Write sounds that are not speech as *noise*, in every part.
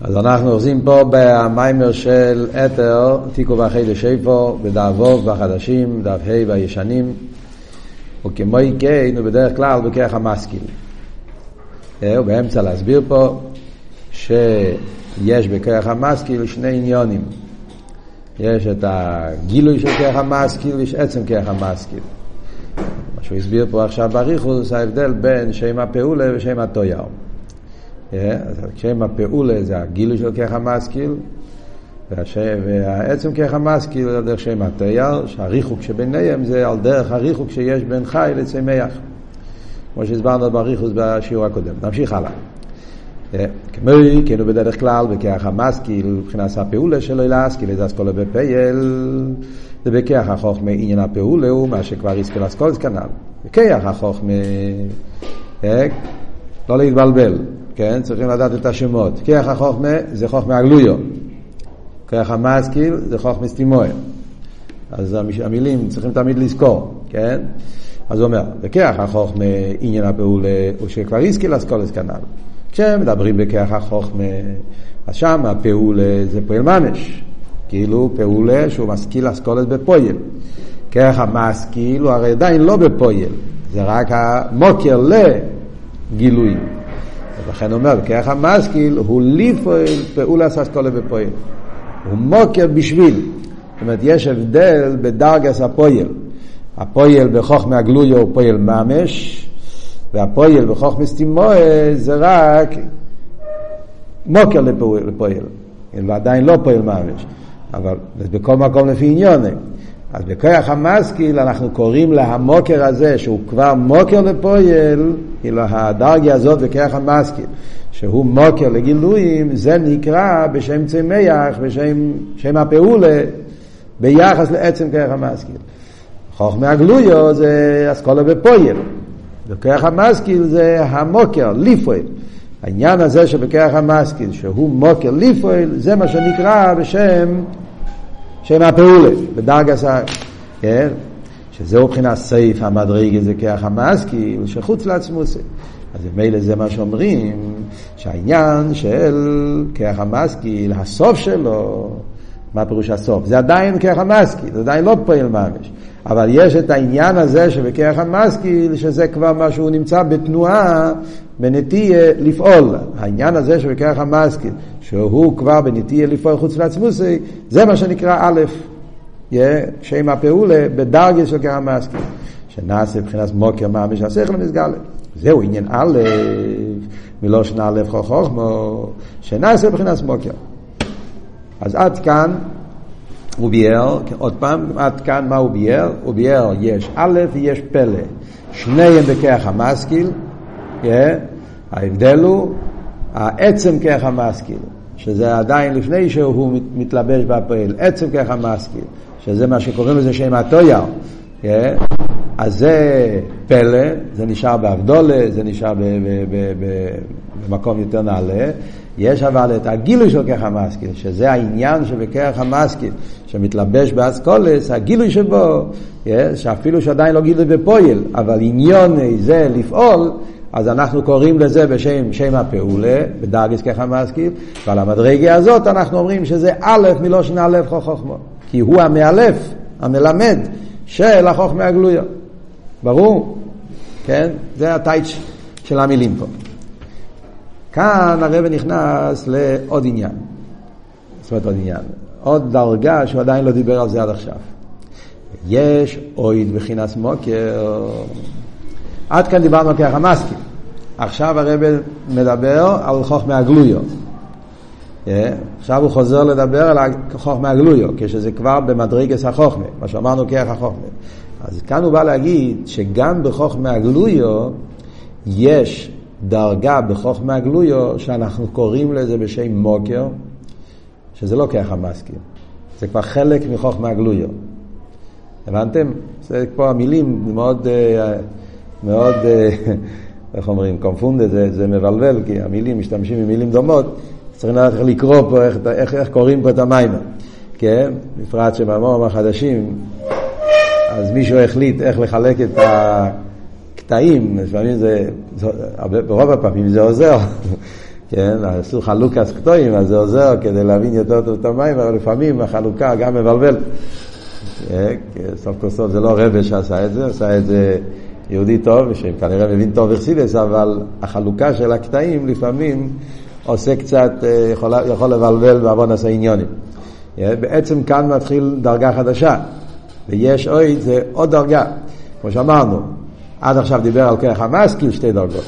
אז אנחנו אוחזים פה במיימר של אתר, תיקו ואחי לשיפו, בדף ווב בחדשים, דף ה' והישנים, וכמו כן הוא בדרך כלל בכרך המשכיל. הוא אה, באמצע להסביר פה שיש בכרך המשכיל שני עניונים. יש את הגילוי של כרך המשכיל ויש עצם כרך המשכיל. מה שהוא הסביר פה עכשיו בריחוס, ההבדל בין שם הפעולה ושם הטויאר. שם הפעולה זה הגילוי של כרך המשכיל, והעצם כרך המשכיל זה דרך שם התייר, שהריחוק שביניהם זה על דרך הריחוק שיש בין חי לצמח, כמו שהסברנו בריחוס בשיעור הקודם. נמשיך הלאה. כמו כן בדרך כלל בכרך המשכיל, מבחינת הפעולה שלו להשכיל איזה אסכולה בפייל, זה בכרך החוכמה עניין הפעולה הוא מה שכבר הסכיל אסכולס כנ"ל. בכרך החוכמה, לא להתבלבל. כן? צריכים לדעת את השמות. כיח החוכמה זה חוכמה הגלויו. כיח המשכיל זה חוכמה סטימויה. אז המילים צריכים תמיד לזכור, כן? אז הוא אומר, בכיח החוכמה עניין הפעולה הוא שכבר השכיל אסכולס כנ"ל. כשמדברים בכיח החוכמה, אז שם הפעולה זה פועל ממש. כאילו פעולה שהוא משכיל אסכולס בפועל. כיח המשכיל הוא הרי עדיין לא בפועל, זה רק המוקר לגילוי. לכן אומר, כרך המשכיל הוא ליפועל פעולה ססקולה בפועל. הוא מוקר בשביל. זאת אומרת, יש הבדל בדרגס הפועל. הפועל בחוכמה הגלויו הוא פועל ממש, והפועל בחוכמה סטימואה זה רק מוקר לפועל. ועדיין לא פועל ממש. אבל בכל מקום לפי עניונים. אז בכוח המשכיל אנחנו קוראים להמוקר הזה, שהוא כבר מוקר לפועל, כאילו הדרגיה הזאת בכוח המשכיל, שהוא מוקר לגילויים, זה נקרא בשם צמח, בשם שם הפעולה, ביחס לעצם כוח המשכיל. חוכמה הגלויו זה אסכולה בפועל, בכוח המשכיל זה המוקר, ליפועל. העניין הזה שבכוח המשכיל, שהוא מוקר ליפועל, זה מה שנקרא בשם שם הפעולה, בדרגס ה... כן? שזהו מבחינת סייף המדרגה זה כרך המשכיל, שחוץ לעצמוס. אז מילא זה מה שאומרים, שהעניין של כרך המשכיל, הסוף שלו, מה פירוש הסוף? זה עדיין כרך המשכיל, זה עדיין לא פועל ממש. אבל יש את העניין הזה שבכרך המשכיל, שזה כבר מה שהוא נמצא בתנועה, בנטייה לפעול. העניין הזה שבכרך המשכיל, שהוא כבר בנטייה לפעול חוץ לעצמוסי, זה מה שנקרא א', שם הפעולה בדרגה של כרך המשכיל. שנעשה מבחינת מוקר ממש השכל המסגל. זהו עניין א', מלושן א' חוכמו, שנעשה מבחינת מוקר. אז עד כאן הוא ביאר, עוד פעם, עד כאן מה הוא ביאר? הוא ביאר יש א' ויש פלא. שניהם בכרך המשכיל, yeah, ההבדל הוא העצם כרך המשכיל, שזה עדיין לפני שהוא מתלבש בפועל, עצם כרך המשכיל, שזה מה שקוראים לזה שם הטויר, yeah, אז זה פלא, זה נשאר באבדולה, זה נשאר במקום יותר נעלה. יש אבל את הגילוי של כרך המשכיל, שזה העניין שבכרך המשכיל, שמתלבש באסכולס, הגילוי שבו, שאפילו שעדיין לא גילוי בפועל, אבל עניון זה לפעול, אז אנחנו קוראים לזה בשם שם הפעולה, בדרגס ככה משכיל, ועל המדרגה הזאת אנחנו אומרים שזה א' מלושן א' חוכמו, כי הוא המאלף, המלמד של החוכמה הגלויה. ברור? כן? זה הטייץ' של המילים פה. כאן הרב נכנס לעוד עניין. זאת אומרת עוד עניין. עוד דרגה שהוא עדיין לא דיבר על זה עד עכשיו. יש אויד בחינס מוקר. עד כאן דיברנו על כרך המסקים. עכשיו הרב מדבר על חוכמה הגלויו. אה? עכשיו הוא חוזר לדבר על חוכמה הגלויו, כשזה כבר במדרגס החוכמה, מה שאמרנו כרך החוכמה. אז כאן הוא בא להגיד שגם בחוכמה הגלויו יש דרגה בחוכמה הגלויו שאנחנו קוראים לזה בשם מוקר, שזה לא ככה מסכים, זה כבר חלק מחוכמה הגלויו. הבנתם? זה פה המילים מאוד, אה, מאוד, אה, איך אומרים, קונפונדה, זה, זה מבלבל, כי המילים משתמשים במילים דומות, צריכים לדעת איך לקרוא פה, איך, איך, איך קוראים פה את המים. כן? בפרט שבמורים החדשים אז מישהו החליט איך לחלק את הקטעים, לפעמים זה, זה ברוב הפעמים זה עוזר, *laughs* כן, עשו חלוקס קטועים, אז זה עוזר כדי להבין יותר טוב את המים, אבל לפעמים החלוקה גם מבלבל. אה, סוף כל סוף זה לא רבה שעשה את זה, עשה את זה יהודי טוב, שכנראה מבין טוב אכסידס, אבל החלוקה של הקטעים לפעמים עושה קצת, אה, יכול, יכול לבלבל בעוון עשה עניונים. אה, בעצם כאן מתחיל דרגה חדשה, ויש אוי, זה עוד דרגה. כמו שאמרנו, עד עכשיו דיבר על כרך המשכיל שתי דרגות.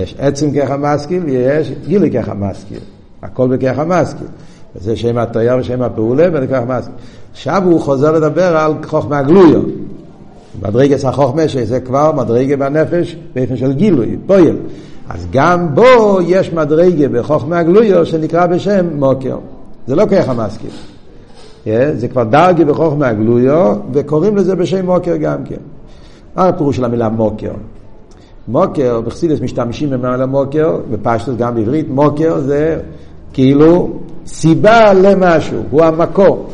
יש עצם כרך המשכיל ויש גילי כרך המשכיל. הכל בכרך המשכיל. זה שם התויר ושם הפעולה וכרך המשכיל. עכשיו הוא חוזר לדבר על חוכמה גלויו. מדרגס החוכמה שזה כבר מדרגה בנפש באופן של גילוי, פועל. אז גם בו יש מדרגה בחוכמה גלויו שנקרא בשם מוקר. זה לא ככה מסכים. Yeah, זה כבר דרגה בחוכמה גלויו וקוראים לזה בשם מוקר גם כן. מה הפירוש של המילה מוקר? מוקר, בחסידס משתמשים במילה מוקר, בפשטוס גם בעברית, מוקר זה כאילו סיבה למשהו, הוא המקור.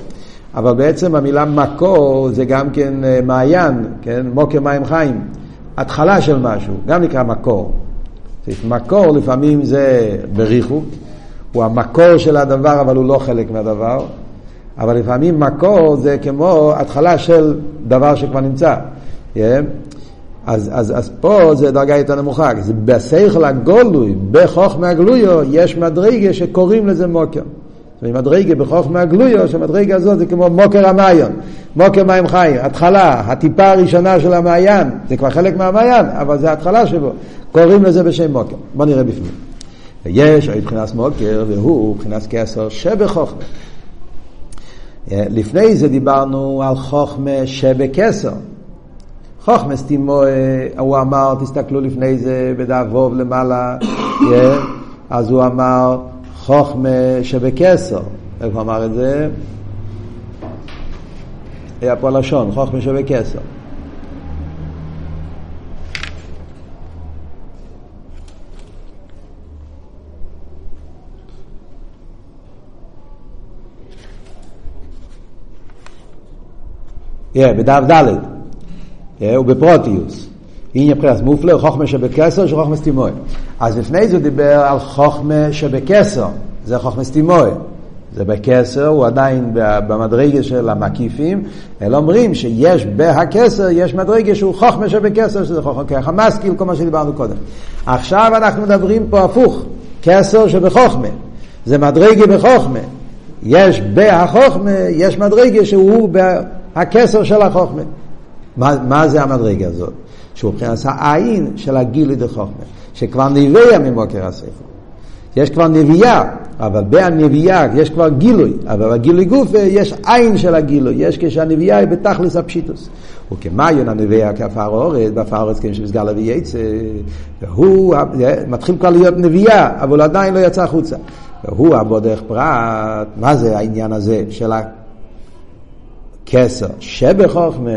אבל בעצם המילה מקור זה גם כן אה, מעיין, כן? מוקר מים חיים. התחלה של משהו, גם נקרא מקור. מקור לפעמים זה בריחוק, הוא המקור של הדבר אבל הוא לא חלק מהדבר, אבל לפעמים מקור זה כמו התחלה של דבר שכבר נמצא. Yeah. אז, אז, אז פה זה דרגה יותר נמוכה, בשכל הגולוי, בחוכמה הגלויו, יש מדרגה שקוראים לזה מוקר. ומדרגה בחוכמה הגלויו, שהמדרגה הזאת זה כמו מוקר המעיין, מוקר מים חיים, התחלה, הטיפה הראשונה של המעיין, זה כבר חלק מהמעיין, אבל זה ההתחלה שבו, קוראים לזה בשם מוקר. בוא נראה בפנים. ויש עוד מבחינת מוקר, והוא מבחינת כסר שבחוכמה. לפני זה דיברנו על חוכמה שבכסר. חוכמה סתימו, הוא אמר, תסתכלו לפני זה בדף ווב למעלה, אז הוא אמר חוכמה שבכסר. איפה אמר את זה? היה פה לשון, חוכמה שבכסר. Yeah, בדף ד' ובפרוטיוס. עניין מבחינת מופלא, חוכמה שבכסר של חוכמה סטימוי. אז לפני זה הוא דיבר על חוכמה שבכסר, זה חוכמה סטימוי. זה בכסר, הוא עדיין במדרגה של המקיפים, אלא אומרים שיש בהכסר, יש מדרגה שהוא חוכמה שבכסר, שזה חוכמה ככה משכיל, כל מה שדיברנו קודם. עכשיו אנחנו מדברים פה הפוך, כסר שבחוכמה. זה מדרגה בחוכמה. יש בהחוכמה, יש מדרגה שהוא בהכסר של החוכמה. מה, מה זה המדרגה הזאת? שהוא מבחינת העין של הגילי דחוכמה, שכבר נביאה ממוקר הספר. יש כבר נביאה, אבל בהנביאה יש כבר גילוי, אבל בגילוי גוף יש עין של הגילוי, יש כשהנביאה היא בתכלס הפשיטוס. וכמיון הנביאה כעפר אורז, בעפר אורז כאילו שמסגר להביא יצא, והוא מתחיל כבר להיות נביאה, אבל הוא עדיין לא יצא החוצה. והוא הבודך פרט, מה זה העניין הזה של הכסר שבחוכמה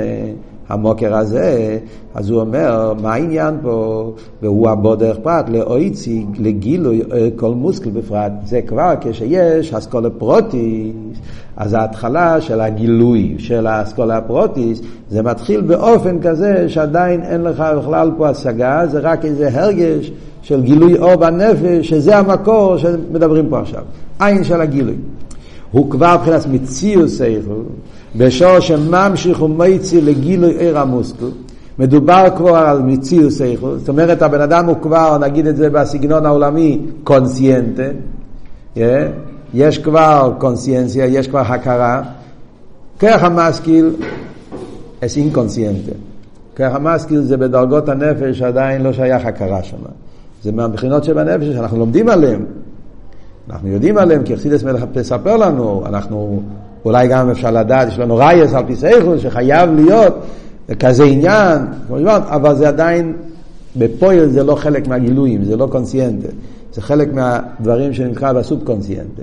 המוקר הזה, אז הוא אומר, מה העניין פה? והוא הבודך פרט לאויצי, לגילוי אה, כל מוסקל בפרט. זה כבר כשיש אסכולה פרוטיס, אז ההתחלה של הגילוי של האסכולה הפרוטיס, זה מתחיל באופן כזה שעדיין אין לך בכלל פה השגה, זה רק איזה הרגש של גילוי אור בנפש, שזה המקור שמדברים פה עכשיו. עין של הגילוי. הוא כבר מבחינת מציאוס סייכל, בשור שממשיך ומייצי לגילוי עיר המוסקל, מדובר כבר על מציאוס סייכל, זאת אומרת הבן אדם הוא כבר, נגיד את זה בסגנון העולמי, קונסיינטה, yeah, יש כבר קונסיינציה, יש כבר הכרה, כרך המשכיל אס אינקונסיינטה. כרך המשכיל זה בדרגות הנפש עדיין לא שייך הכרה שם. זה מהבחינות שבנפש שאנחנו לומדים עליהן. אנחנו יודעים עליהם, כי אכסידס מלך תספר לנו, אנחנו, אולי גם אפשר לדעת, יש לנו רייס על פיסאיכוס, שחייב להיות כזה עניין, אבל זה עדיין, בפועל זה לא חלק מהגילויים, זה לא קונסיינטה, זה חלק מהדברים שנקרא בסוב קונסיינטה,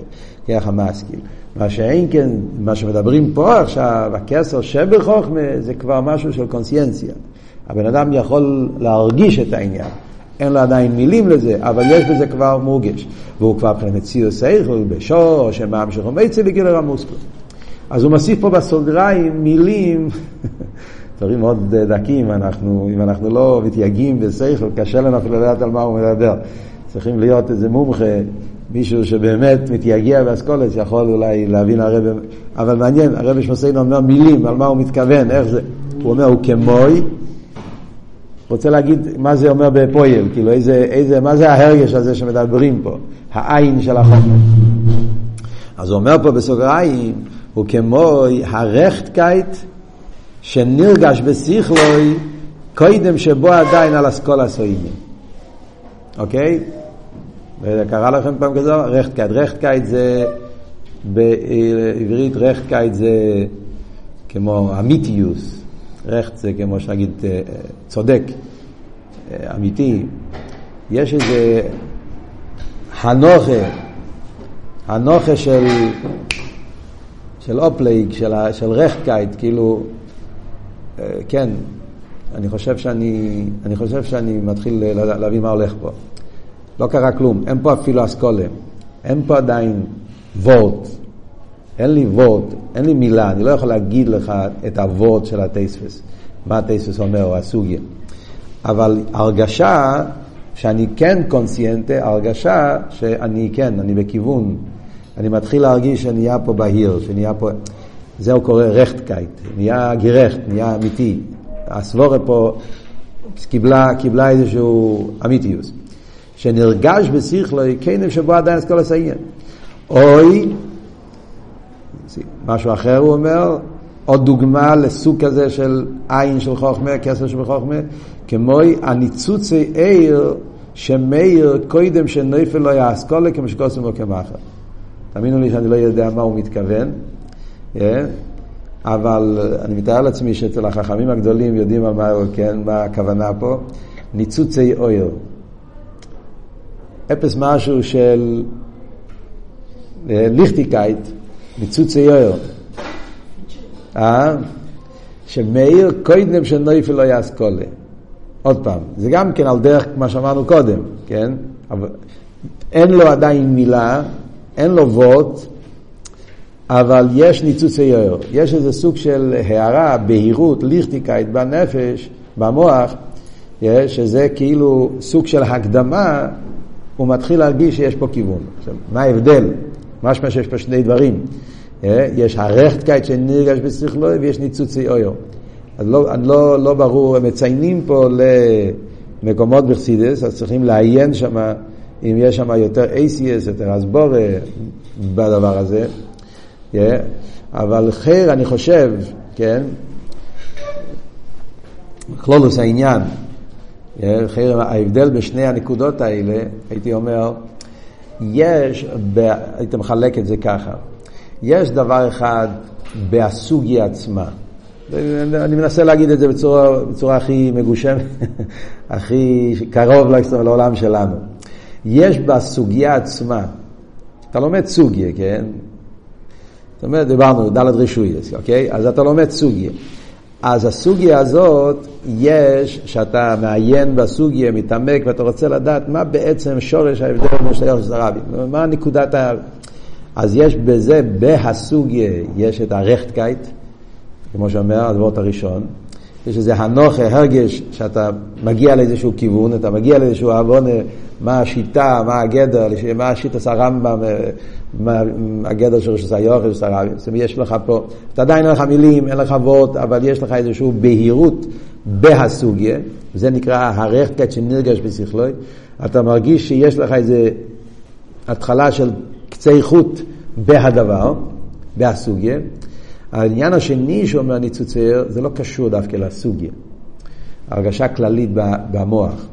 ככה משכיל. מה שאין כן, מה שמדברים פה עכשיו, הכסר שבחוכמה, זה כבר משהו של קונסיינציה. הבן אדם יכול להרגיש את העניין. אין לו עדיין מילים לזה, אבל יש בזה כבר מורגש. והוא כבר מבחינת מציאו סייכל בשור, שמאמשך ומצי לגילר המוסקל. אז הוא מוסיף פה בסוגריים מילים, *laughs* דברים מאוד דקים, אנחנו, אם אנחנו לא מתייגעים בסייכל, קשה לנו אפילו לדעת על מה הוא מדבר. צריכים להיות איזה מומחה, מישהו שבאמת מתייגע באסכולת, שיכול אולי להבין הרבה, אבל מעניין, הרבי שמוסיין אומר מילים, על מה הוא מתכוון, איך זה, הוא אומר, הוא כמוי, רוצה להגיד מה זה אומר בפויל, כאילו איזה, איזה, מה זה ההרגש הזה שמדברים פה, העין של החומר. אז הוא אומר פה בסוגריים, הוא כמו הרכטקייט שנרגש בשכלוי קודם שבו עדיין על אסכולה סוימים. אוקיי? קרה לכם פעם כזה? רכטקייט. רכטקייט זה, בעברית רכטקייט זה כמו אמיתיוס. רכט זה כמו שנגיד אה, צודק, אה, אמיתי. יש איזה הנוכה, הנוכה של, של אופלייג, של, של רכטקייט, כאילו, אה, כן, אני חושב שאני, אני חושב שאני מתחיל להבין מה הולך פה. לא קרה כלום, אין פה אפילו אסכולה, אין פה עדיין וורט, אין לי וורט, אין לי מילה, אני לא יכול להגיד לך את הוורט של הטייספס, מה הטייספס אומר או הסוגיה. אבל הרגשה שאני כן קונסיינטה, הרגשה שאני כן, אני בכיוון, אני מתחיל להרגיש שנהיה פה בהיר, שנהיה פה, זהו קורא רכטקייט, נהיה גירכט, נהיה אמיתי, הסבורה פה קיבלה, קיבלה איזשהו אמיתיוס. שנרגש בשכלוי כנב שבו עדיין אסכול הסעיין. אוי, משהו אחר הוא אומר, עוד דוגמה לסוג כזה של עין של חוכמה, כסר של חוכמה, כמוי הניצוצי עיר שמאיר קודם שנפל לא יאסכולה כמו שכוסם לו כמחר. תאמינו לי שאני לא יודע מה הוא מתכוון. אה? אבל אני מתאר לעצמי שאצל החכמים הגדולים יודעים מה, כן, מה הכוונה פה. ניצוצי אויר. אפס משהו של אה, ליכטיקייט, ניצוצי אויר. אה? שמאיר קודם שנויפל לא יאסכולה. עוד פעם, זה גם כן על דרך מה שאמרנו קודם, כן? אבל אין לו עדיין מילה, אין לו ווט, אבל יש ניצוצי יויר. יש איזה סוג של הערה, בהירות, ליכטיקאית בנפש, במוח, שזה כאילו סוג של הקדמה, הוא מתחיל להרגיש שיש פה כיוון. עכשיו, מה ההבדל? משמע שיש פה שני דברים. יש הרכטקייט שנרגש בשכלו ויש ניצוצי אויר. אז לא, לא, לא ברור, הם מציינים פה למקומות בחסידס, אז צריכים לעיין שם, אם יש שם יותר ACS, יותר אסבורה בדבר הזה. כן? אבל חיר, אני חושב, כן, כלולוס העניין, כן? חיר, ההבדל בשני הנקודות האלה, הייתי אומר, יש, ב, הייתי מחלק את זה ככה, יש דבר אחד בסוגיה עצמה, אני מנסה להגיד את זה בצורה, בצורה הכי מגושמת, *laughs* הכי קרוב לעולם שלנו. יש בסוגיה עצמה, אתה לומד סוגיה, כן? זאת אומרת, דיברנו, ד' רישויס, אוקיי? אז אתה לומד סוגיה. אז הסוגיה הזאת, יש, שאתה מעיין בסוגיה, מתעמק, ואתה רוצה לדעת מה בעצם שורש ההבדל בין שתי יחס הרבים, מה נקודת ה... אז יש בזה, בהסוגיה, יש את הרכטקייט, כמו שאומר הדברות הראשון, יש איזה הנוכה, הרגש, שאתה מגיע לאיזשהו כיוון, אתה מגיע לאיזשהו עוון, מה השיטה, מה הגדר, מה השיטה הרמב"ם, מה הגדר של רשת היוחד, רשת הרבי. זאת אומרת, יש לך פה, אתה עדיין אין לך מילים, אין לך וורט, אבל יש לך איזושהי בהירות בהסוגיה, זה נקרא הרחקת שנרגש בשכלוי. אתה מרגיש שיש לך איזה התחלה של קצי חוט בהדבר, בהסוגיה. העניין השני שאומר ניצוצר, זה לא קשור דווקא לסוגיה. הרגשה כללית במוח.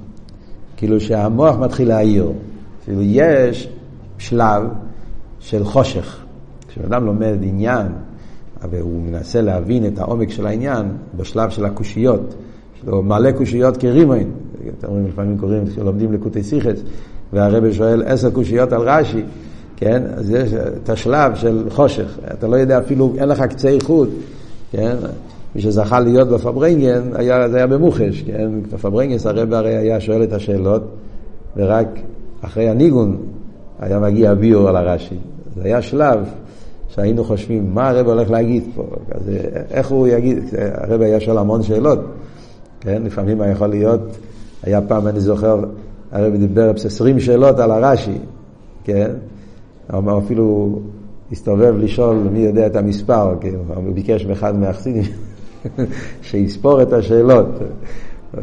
כאילו שהמוח מתחיל להעיר. כאילו יש שלב של חושך. כשאדם לומד עניין, והוא מנסה להבין את העומק של העניין, בשלב של הקושיות, יש לו מלא קושיות כרימון, אתם רואים, לפעמים קוראים, כשלומדים לקוטי סיכס, והרבא שואל עשר קושיות על רש"י, כן? אז יש את השלב של חושך, אתה לא יודע אפילו, אין לך קצה איכות, כן? מי שזכה להיות בפברנגן, היה, זה היה במוחש, כן? בפברנגס הרב הרי היה שואל את השאלות, ורק אחרי הניגון היה מגיע ביור על הרש"י. זה היה שלב שהיינו חושבים, מה הרב הולך להגיד פה? אז איך הוא יגיד? הרב היה שואל המון שאלות, כן? לפעמים היה יכול להיות, היה פעם, אני זוכר, הרב דיבר 20 שאלות על הרש"י, כן? הוא אפילו הסתובב לשאול מי יודע את המספר, כן? הוא ביקש מאחד מהחסידים *laughs* שיספור את השאלות.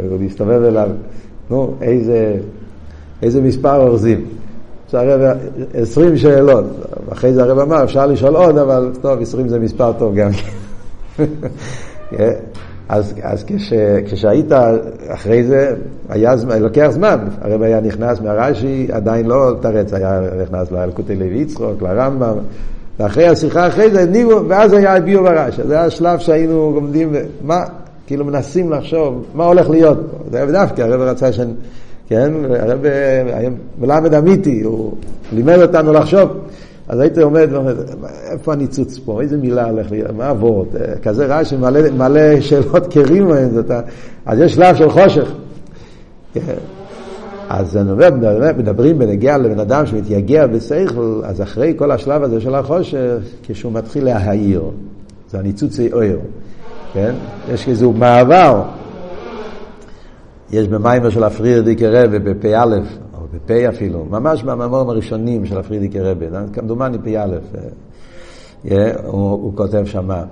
הוא הסתובב אליו, נו, איזה, איזה מספר אורזים? עשרים שאלות. אחרי זה הרב אמר, אפשר לשאול עוד, אבל טוב, עשרים זה מספר טוב גם. *laughs* כן. אז, אז כש, כשהיית אחרי זה, היה זמן, לוקח זמן, הרב היה נכנס מהרש"י, עדיין לא תרץ, היה נכנס לאלקוטי לוי יצחוק, לרמב"ם, ואחרי השיחה אחרי זה, ניגו, ואז היה הביאו ברש"י. זה היה השלב שהיינו עומדים, מה, כאילו מנסים לחשוב, מה הולך להיות. זה היה דווקא, הרב רצה ש... כן, הרב היה מלמד אמיתי, הוא לימד אותנו לחשוב. אז הייתי עומד ואומר, איפה הניצוץ פה? איזה מילה הולך לי? מה עבוד? כזה רעש שמלא מלא שאלות קרים, אז יש שלב של חושך. כן. אז אני אומר, מדברים בנגיע לבן אדם שמתייגע בשכל, אז אחרי כל השלב הזה של החושך, כשהוא מתחיל להעיר, זה הניצוצי אויר, כן? יש איזשהו מעבר. יש במיימר של הפרידיקי רבה, בפ"א, או בפ' אפילו, ממש במאמרים הראשונים של הפרידיקי רבה, כמדומני פ"א, אה, הוא, הוא כותב שמה.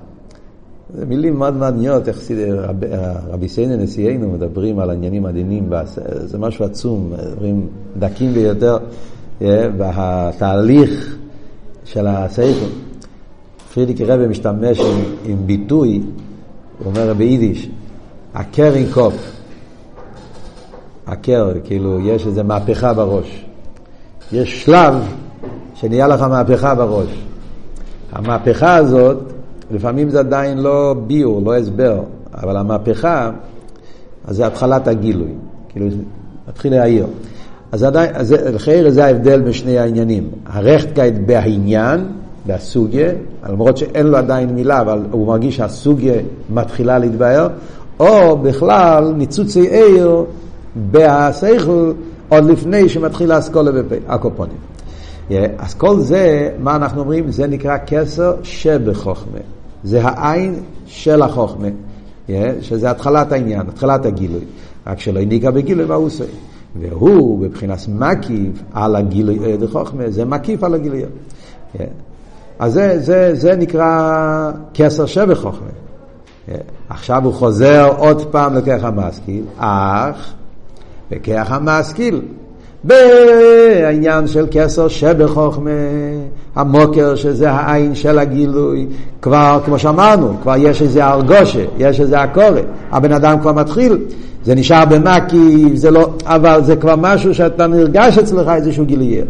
זה מילים מאוד מעניינות, איך רב, רבי סייני נשיאנו מדברים על עניינים עדינים, זה משהו עצום, דברים דקים ביותר, אה, והתהליך של הסייכל. פרידיקי רבי משתמש עם, עם ביטוי, הוא אומר ביידיש, הקרינג קוף. עקר, כאילו יש איזו מהפכה בראש. יש שלב שנהיה לך מהפכה בראש. המהפכה הזאת, לפעמים זה עדיין לא ביור, לא הסבר, אבל המהפכה, אז זה התחלת הגילוי, כאילו, מתחיל להעיר. אז עדיין, לכן זה ההבדל בין שני העניינים. הרכטקייט בהעניין, בסוגיה, למרות שאין לו עדיין מילה, אבל הוא מרגיש שהסוגיה מתחילה להתבהר, או בכלל ניצוצי עיר בהשכל עוד לפני שמתחיל האסכולה בפה, הקופונים. Yeah, אז כל זה, מה אנחנו אומרים? זה נקרא כסר שבחוכמה. זה העין של החוכמה, שזה התחלת העניין, התחלת הגילוי. רק שלא הניקה בגילוי מה הוא עושה. והוא בבחינת מקיף על הגילוי עד החוכמה, זה מקיף על הגילוי. אז זה, זה, זה נקרא כסר שבחוכמה. עכשיו הוא חוזר עוד פעם לכך המשכיל, אך וכך המשכיל. בעניין של כסר שבחוכמה, המוקר שזה העין של הגילוי, כבר, כמו שאמרנו, כבר יש איזה הרגושה, יש איזה הקורא, הבן אדם כבר מתחיל, זה נשאר במקי, זה לא, אבל זה כבר משהו שאתה נרגש אצלך איזשהו גילוי.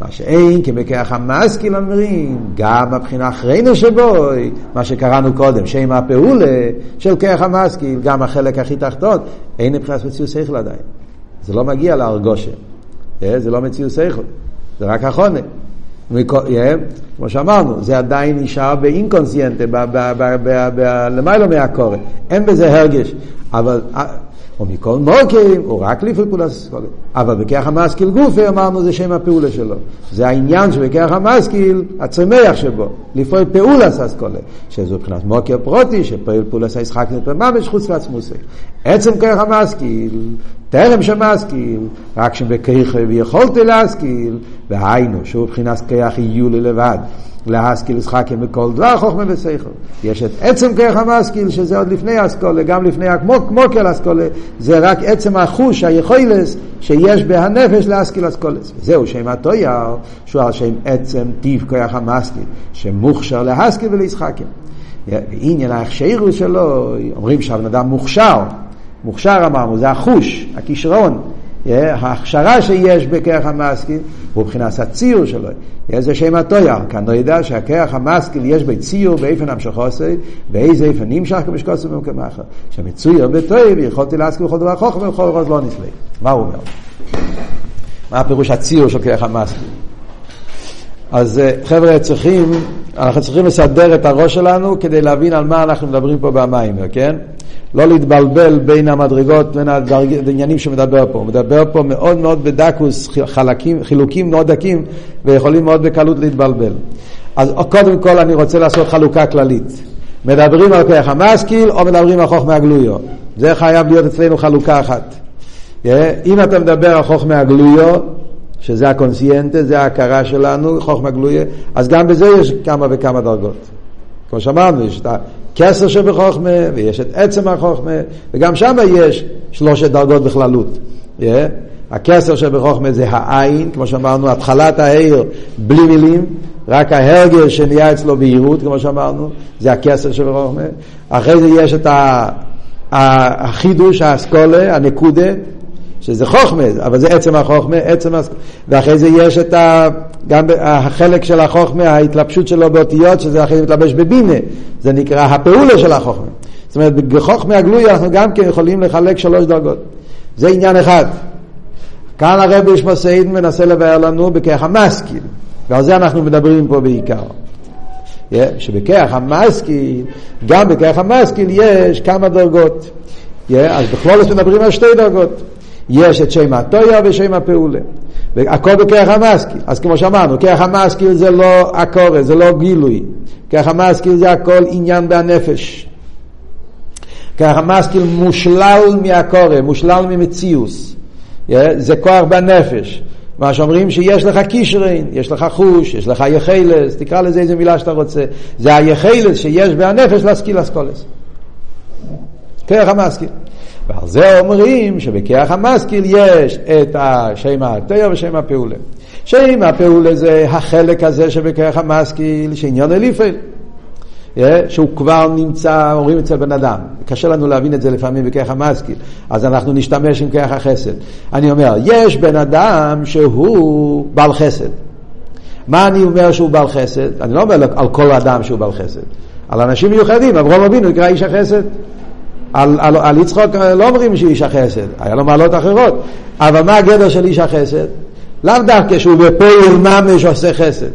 מה שאין כמכח המשכיל אומרים, גם מבחינה אחרינו שבו, מה שקראנו קודם, שם הפעולה של כח המשכיל, גם החלק הכי תחתון, אין מבחינת מציאות שכל עדיין. זה לא מגיע להרגושה. אה, זה לא מציאות שכל, זה רק החונה. אה, כמו שאמרנו, זה עדיין נשאר באינקונסיינטה, למעלה מהקורא. אין בזה הרגש. אבל אה, או מכל מוקים, או רק לפי פעולת אסכולה. אבל בכרך המשכיל גופי אמרנו זה שם הפעולה שלו. זה העניין שבכרך המשכיל, הצמח שבו, לפעול פעולת אסכולה, שזו מבחינת מוקר פרוטי, שפעול פעולת הישחק נתפר ממש חוץ לעצמוסי. עצם כרך המשכיל, טרם שמשכיל, רק שבכרך ויכולתי להשכיל, והיינו, שהוא מבחינת כרך יהיו לי לבד. להשכיל ישחקים בכל דבר חוכמה ושכל. יש את עצם כרך המשכיל, שזה עוד לפני אסכולה, גם לפני המוקר אסכולה, זה רק עצם החוש, היכולס, שיש בהנפש להשכיל אסכולס. זהו שם התויר, שהוא על שם עצם טיב כרך המשכיל, שמוכשר להשכיל ולישחקים. ועניין ההכשרות שלו, אומרים שהבן אדם מוכשר, מוכשר אמרנו, זה החוש, הכישרון. ההכשרה שיש בכרך המשכיל הוא מבחינת הציור שלו. זה שם התויר, כאן לא ידע שהכרך המשכיל יש בו ציור באיפן המשכוסי, באיזה איפן נמשך כמשקוסי במקום אחר. כשמצויר בתויר, יכולתי להשכיל בכל דבר חוכם ובכל רוז לא נסלי. מה הוא אומר? מה הפירוש הציור של כרך המשכיל? אז אה, חבר'ה, צריכים, אנחנו צריכים לסדר את הראש שלנו כדי להבין על מה אנחנו מדברים פה במים, כן? לא להתבלבל בין המדרגות, בין העניינים שמדבר פה. הוא מדבר פה מאוד מאוד בדקוס, חלקים, חילוקים מאוד דקים, ויכולים מאוד בקלות להתבלבל. אז קודם כל אני רוצה לעשות חלוקה כללית. מדברים על כוח המשכיל או מדברים על חוכמה הגלויו. זה חייב להיות אצלנו חלוקה אחת. אם אתה מדבר על חוכמה הגלויו, שזה הקונסיינטה, זה ההכרה שלנו, חוכמה גלויה, אז גם בזה יש כמה וכמה דרגות. כמו שאמרנו, יש את הכסר שבחוכמה, ויש את עצם החוכמה, וגם שם יש שלושת דרגות בכללות. Yeah. הכסר שבחוכמה זה העין, כמו שאמרנו, התחלת העיר בלי מילים, רק ההרגל שנהיה אצלו בהירות, כמו שאמרנו, זה הכסר שבחוכמה. אחרי זה יש את החידוש, האסכולה, הנקודה, שזה חוכמה, אבל זה עצם החוכמה, עצם הס... ואחרי זה יש את ה... גם החלק של החוכמה, ההתלבשות שלו באותיות, שזה אחרי זה מתלבש בבינה, זה נקרא הפעולה של החוכמה. זאת אומרת, בחוכמה הגלוי אנחנו גם כן יכולים לחלק שלוש דרגות. זה עניין אחד. כאן הרב ישמע סיידן מנסה לבאר לנו בכך המשכיל, ועל זה אנחנו מדברים פה בעיקר. שבכך המשכיל, גם בכך המשכיל יש כמה דרגות. אז בכלול מדברים על שתי דרגות. יש את שם הטויה ושם הפעולה. והכל בכרך המשכיל. אז כמו שאמרנו, כרך המשכיל זה לא הקורא, זה לא גילוי. כרך המשכיל זה הכל עניין בנפש. כרך המשכיל מושלל מהקורא, מושלל ממציאוס. זה כוח בנפש. מה שאומרים שיש לך קישרין, יש לך חוש, יש לך יחלס, תקרא לזה איזה מילה שאתה רוצה. זה היחלס שיש בנפש להשכיל אסכולס. כרך המשכיל. ועל זה אומרים שבכיח המשכיל יש את השם התויר ושם הפעולה. שם הפעולה זה החלק הזה שבכיח המשכיל, שעניין אליפל. שהוא כבר נמצא, אומרים אצל בן אדם. קשה לנו להבין את זה לפעמים בכיח המשכיל, אז אנחנו נשתמש עם כיח החסד. אני אומר, יש בן אדם שהוא בעל חסד. מה אני אומר שהוא בעל חסד? אני לא אומר על כל אדם שהוא בעל חסד. על אנשים מיוחדים, אברהם אבינו נקרא איש החסד. על, על, על יצחוק לא אומרים שהוא איש החסד, היה לו מעלות אחרות, אבל מה הגדר של איש החסד? לאו דווקא שהוא בפועל ממש עושה חסד,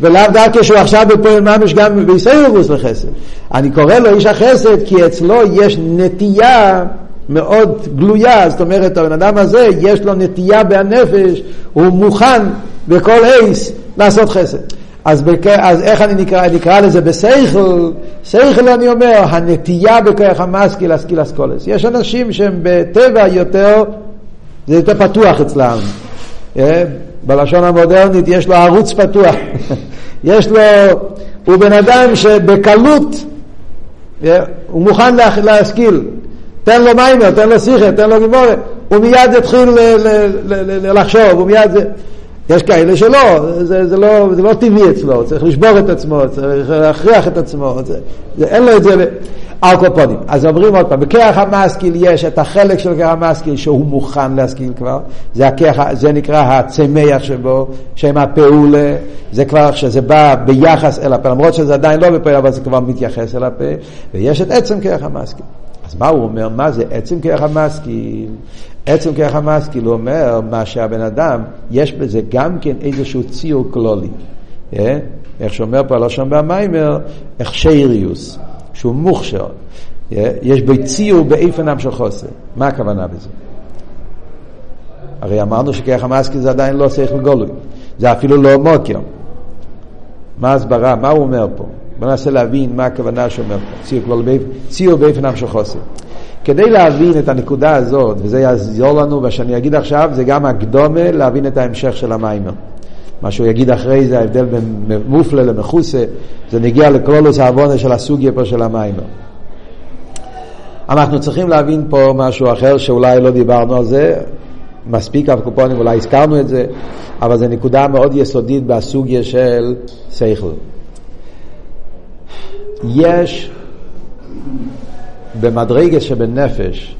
ולאו דווקא שהוא עכשיו בפועל ממש גם בישראלבוס לחסד. אני קורא לו איש החסד כי אצלו יש נטייה מאוד גלויה, זאת אומרת הבן אדם הזה יש לו נטייה בנפש, הוא מוכן בכל עיס לעשות חסד. אז, בק... אז איך אני נקרא, אני אקרא לזה בסייכל, סייכל אני אומר, הנטייה בכוח המשכיל להשכיל אסכולס. יש אנשים שהם בטבע יותר, זה יותר פתוח אצלם. אה? בלשון המודרנית יש לו ערוץ פתוח. *laughs* יש לו, הוא בן אדם שבקלות, אה? הוא מוכן לה, להשכיל. תן לו מיימר, תן לו שיחה, תן לו גיבורת. הוא מיד יתחיל לחשוב, הוא מיד... יש כאלה שלא, זה, זה, לא, זה לא טבעי אצלו, צריך לשבור את עצמו, צריך להכריח את עצמו, זה, זה, אין לו את זה על. אז אומרים עוד פעם, בכרך המשכיל יש את החלק של כרך המשכיל שהוא מוכן להשכיל כבר, זה, הכרך, זה נקרא הצמח שבו, שם הפעולה, זה כבר שזה בא ביחס אל הפה, למרות שזה עדיין לא בפה, אבל זה כבר מתייחס אל הפה, ויש את עצם כרך המשכיל. אז מה הוא אומר? מה זה עצם כרך המשכיל? עצם כרך המשכיל הוא אומר מה שהבן אדם, יש בזה גם כן איזשהו ציור כלולי. אה? איך שאומר פה הלשון במיימר, הכשריוס, שהוא מוכשר. אה? יש בו ציור באיפנם של חוסר. מה הכוונה בזה? הרי אמרנו שכרך המשכיל זה עדיין לא שכל גולוי. זה אפילו לא מוקר. מה ההסברה? מה הוא אומר פה? בוא ננסה להבין מה הכוונה שאומר פה, ציור באיפנם של חוסר. כדי להבין את הנקודה הזאת, וזה יעזור לנו, ושאני אגיד עכשיו, זה גם הקדומה להבין את ההמשך של המיימר. מה שהוא יגיד אחרי זה, ההבדל בין מופלה למכוסה, זה נגיע לקרולוס העוונה של הסוגיה פה של המיימר. אנחנו צריכים להבין פה משהו אחר שאולי לא דיברנו על זה, מספיק הקופונים, אולי הזכרנו את זה, אבל זו נקודה מאוד יסודית בסוגיה של סייכל. יש במדרגה שבנפש,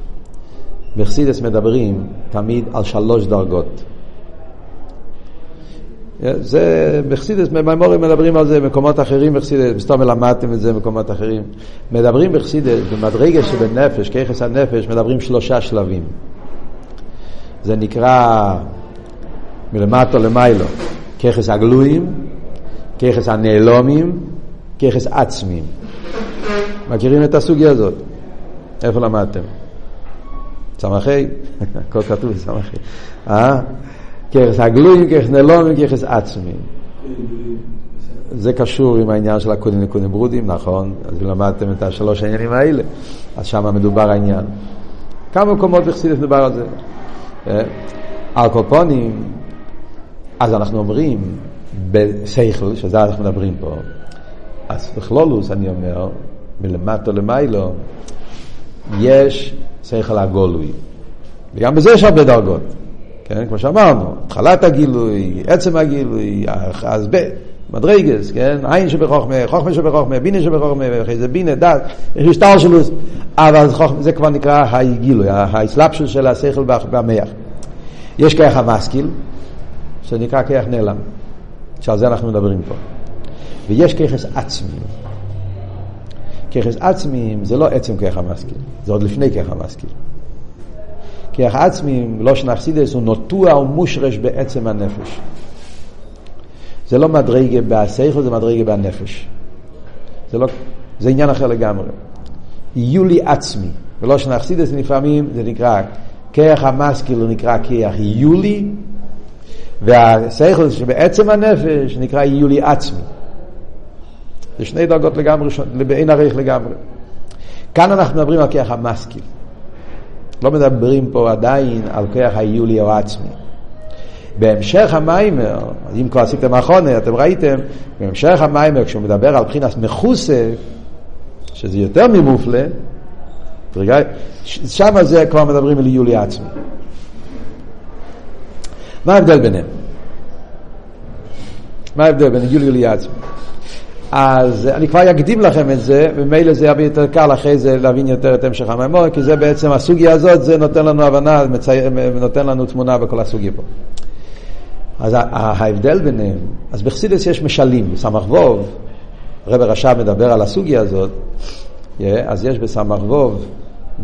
בחסידס מדברים תמיד על שלוש דרגות. זה בחסידס, במימורים מדברים על זה במקומות אחרים בחסידס, סתם למדתם את זה במקומות אחרים. מדברים בחסידס, במדרגה שבנפש, כיחס הנפש, מדברים שלושה שלבים. זה נקרא מלמטו למיילו, כיחס הגלויים, כיחס הנעלומים, כיחס עצמיים. מכירים את הסוגיה הזאת? איפה למדתם? סמכי? *laughs* הכל כתוב סמכי. אה? ככס הגלויים, ככס נלומים, ככס עצמי. זה קשור עם העניין של הקודים לקודים ברודים, נכון? אז למדתם את השלוש העניינים האלה, אז שם מדובר העניין. כמה מקומות בחסידס מדובר על זה. על קופונים, אז אנחנו אומרים בשכל, שזה אנחנו מדברים פה, אז בכלולוס אני אומר, מלמטה למיילו, יש שכל הגולוי. וגם בזה יש הרבה דרגות. כן, כמו שאמרנו, התחלת הגילוי, עצם הגילוי, אז ב... מדרגס, כן? עין שבחוכמה, חוכמה שבחוכמה, בינה שבחוכמה, ואחרי זה בינה, דת, יש משטר שלו, אבל זה כבר נקרא הגילוי, האסלאפשוס של השכל והמח. יש כיח המשכיל, שנקרא כיח נעלם, שעל זה אנחנו מדברים פה. ויש כיחס עצמי. כיחס עצמי זה לא עצם כיח המשכיל, זה עוד לפני כיח המשכיל. כיח עצמי, לא שנחסידס, הוא נוטוע ומושרש בעצם הנפש. זה לא מדרגה בהשכל, זה מדרגה בנפש. זה, לא, זה עניין אחר לגמרי. יולי עצמי, ולא שנחסידס לפעמים זה נקרא, כיח המשכיל הוא נקרא כיח יולי, והשכל שבעצם הנפש נקרא יולי עצמי. זה שני דרגות לגמרי, באין ערך לגמרי. כאן אנחנו מדברים על כיח המשכיל. לא מדברים פה עדיין על כיח היולי או עצמי. בהמשך המיימר, אם כבר עשיתם אחרונה, אתם ראיתם, בהמשך המיימר, כשהוא מדבר על בחינת מכוסה, שזה יותר ממופלה, שם זה כבר מדברים על יולי עצמי. מה ההבדל ביניהם? מה ההבדל בין יולי עצמי? אז אני כבר אקדים לכם את זה, ומילא זה יביא יותר קל אחרי זה להבין יותר את המשך המימור, כי זה בעצם הסוגיה הזאת, זה נותן לנו הבנה, מצייר, נותן לנו תמונה בכל הסוגיה פה. אז ההבדל ביניהם, אז בחסידס יש משלים, בסמ"ך ווב, רב רש"ב מדבר על הסוגיה הזאת, אז יש בסמ"ך ווב,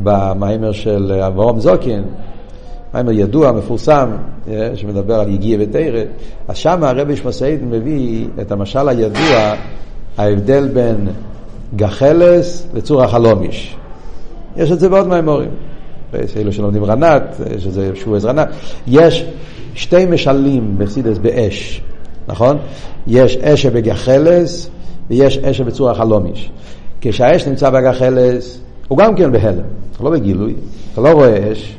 במיימר של אברום זוקין, מיימר ידוע, מפורסם, שמדבר על יגיע ותרא, אז שם הרבי שמסעיד מביא את המשל הידוע, ההבדל בין גחלס לצור החלומיש. יש את זה בעוד מיימורים. אלו שלומדים רנת, יש את זה שהוא רנת. יש שתי משלים בחסידס באש, נכון? יש אש שבגחלס ויש אש שבצור החלומיש. כשהאש נמצא בגחלס, הוא גם כן בהלם, לא בגילוי, אתה לא רואה אש.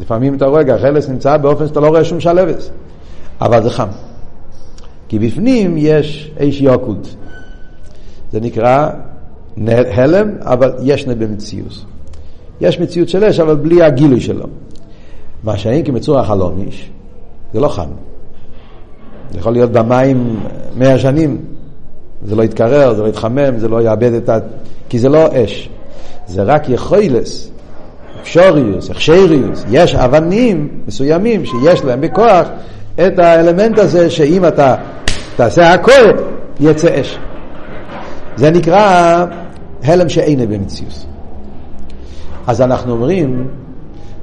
לפעמים אתה רואה גחלס נמצא באופן שאתה לא רואה שום שלבס, אבל זה חם. כי בפנים יש אש יוקות. זה נקרא הלם, אבל יש במציאות. יש מציאות של אש, אבל בלי הגילוי שלו. מה שאין כמצור החלומיש, זה לא חם. זה יכול להיות במים מאה שנים, זה לא יתקרר, זה לא יתחמם, זה לא יאבד את ה... כי זה לא אש. זה רק יכולס, אפשוריוס, הכשריוס. יש אבנים מסוימים שיש להם בכוח את האלמנט הזה שאם אתה תעשה הכל, יצא אש. זה נקרא הלם שאין במציאות. אז אנחנו אומרים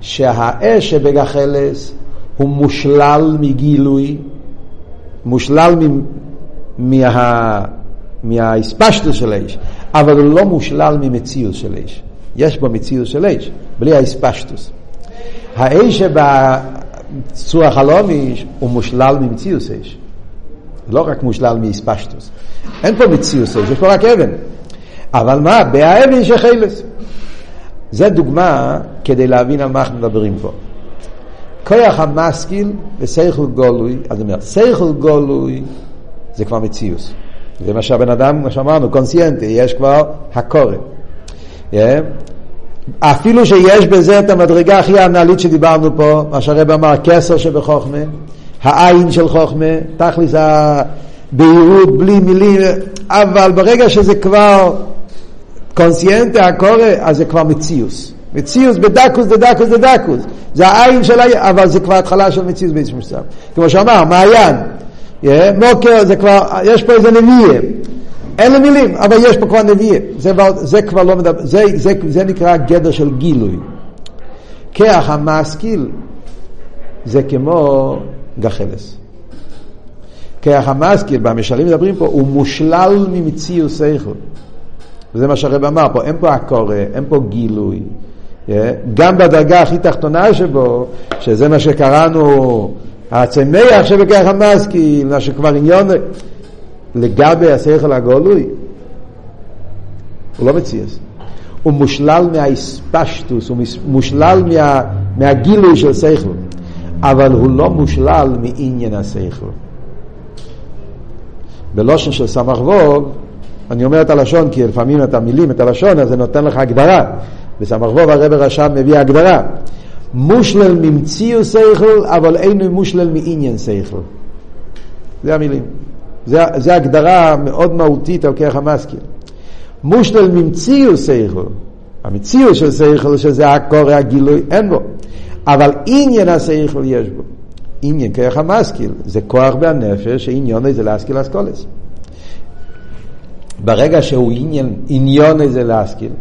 שהאש שבגחלס הוא מושלל מגילוי, מושלל מה, מהאספשטוס של אש, אבל הוא לא מושלל ממציאות של אש. יש בו מציאות של אש, בלי האספשטוס. האש שבצור החלומי הוא מושלל ממציאות אש. לא רק מושלל מאספשטוס. אין פה מציאות אש, יש פה רק אבן. אבל מה? בהאבן שחילס. זה דוגמה כדי להבין על מה אנחנו מדברים פה. כוח המשכיל וסייכל גולוי, אז אני אומר, סייכל גולוי זה כבר מציאוס. זה מה שהבן אדם, מה שאמרנו, קונסיינטי, יש כבר הקורא. Yeah. אפילו שיש בזה את המדרגה הכי הנהלית שדיברנו פה, מה שהרב אמר, כסר שבחוכמה, העין של חוכמה, תכלס הבהירות, בלי מילים, אבל ברגע שזה כבר קונסיינטה הקורא, אז זה כבר מציאוס. מציאוס בדקוס דדקוס דדקוס. זה העין של העין, אבל זה כבר התחלה של מציאוס באיזשהו מסוים. כמו שאמר, מעיין. מוקר זה כבר, יש פה איזה נביאה. אין לי מילים, אבל יש פה כבר נביאה. זה, זה כבר לא מדבר, זה, זה, זה נקרא גדר של גילוי. כח המשכיל זה כמו גחלס. כח המשכיל, במשלים מדברים פה, הוא מושלל ממציאוס איכות. וזה מה שהרב אמר פה, אין פה הקורא, אין פה גילוי. גם בדרגה הכי תחתונה שבו, שזה מה שקראנו, הצמח שבכך המשכיל, מה שכבר עניון לגבי השכל הגולוי, הוא לא מציאס. הוא מושלל מהאספשטוס, הוא מושלל מה, מהגילוי של שכל, אבל הוא לא מושלל מעניין השכל. בלושן של סמ"ך ווב, אני אומר את הלשון כי לפעמים את המילים, את הלשון, אז זה נותן לך הגדרה. בסמ"ך ווב הרב רש"ב מביא הגדרה. מושלל ממציאו שכל, אבל אינו מושלל מעניין שכל. זה המילים. זה, זה הגדרה מאוד מהותית על כרך המזכיר. מושלל ממציאו שכל, המציאו של שכל שזה הקורא הגילוי, אין בו. אבל עניין השכל יש בו. עניין כרך המשכיל, זה כוח בהנפש, שעניון זה להשכיל אסכולס. ברגע שהוא עניין, עניון זה להשכיל,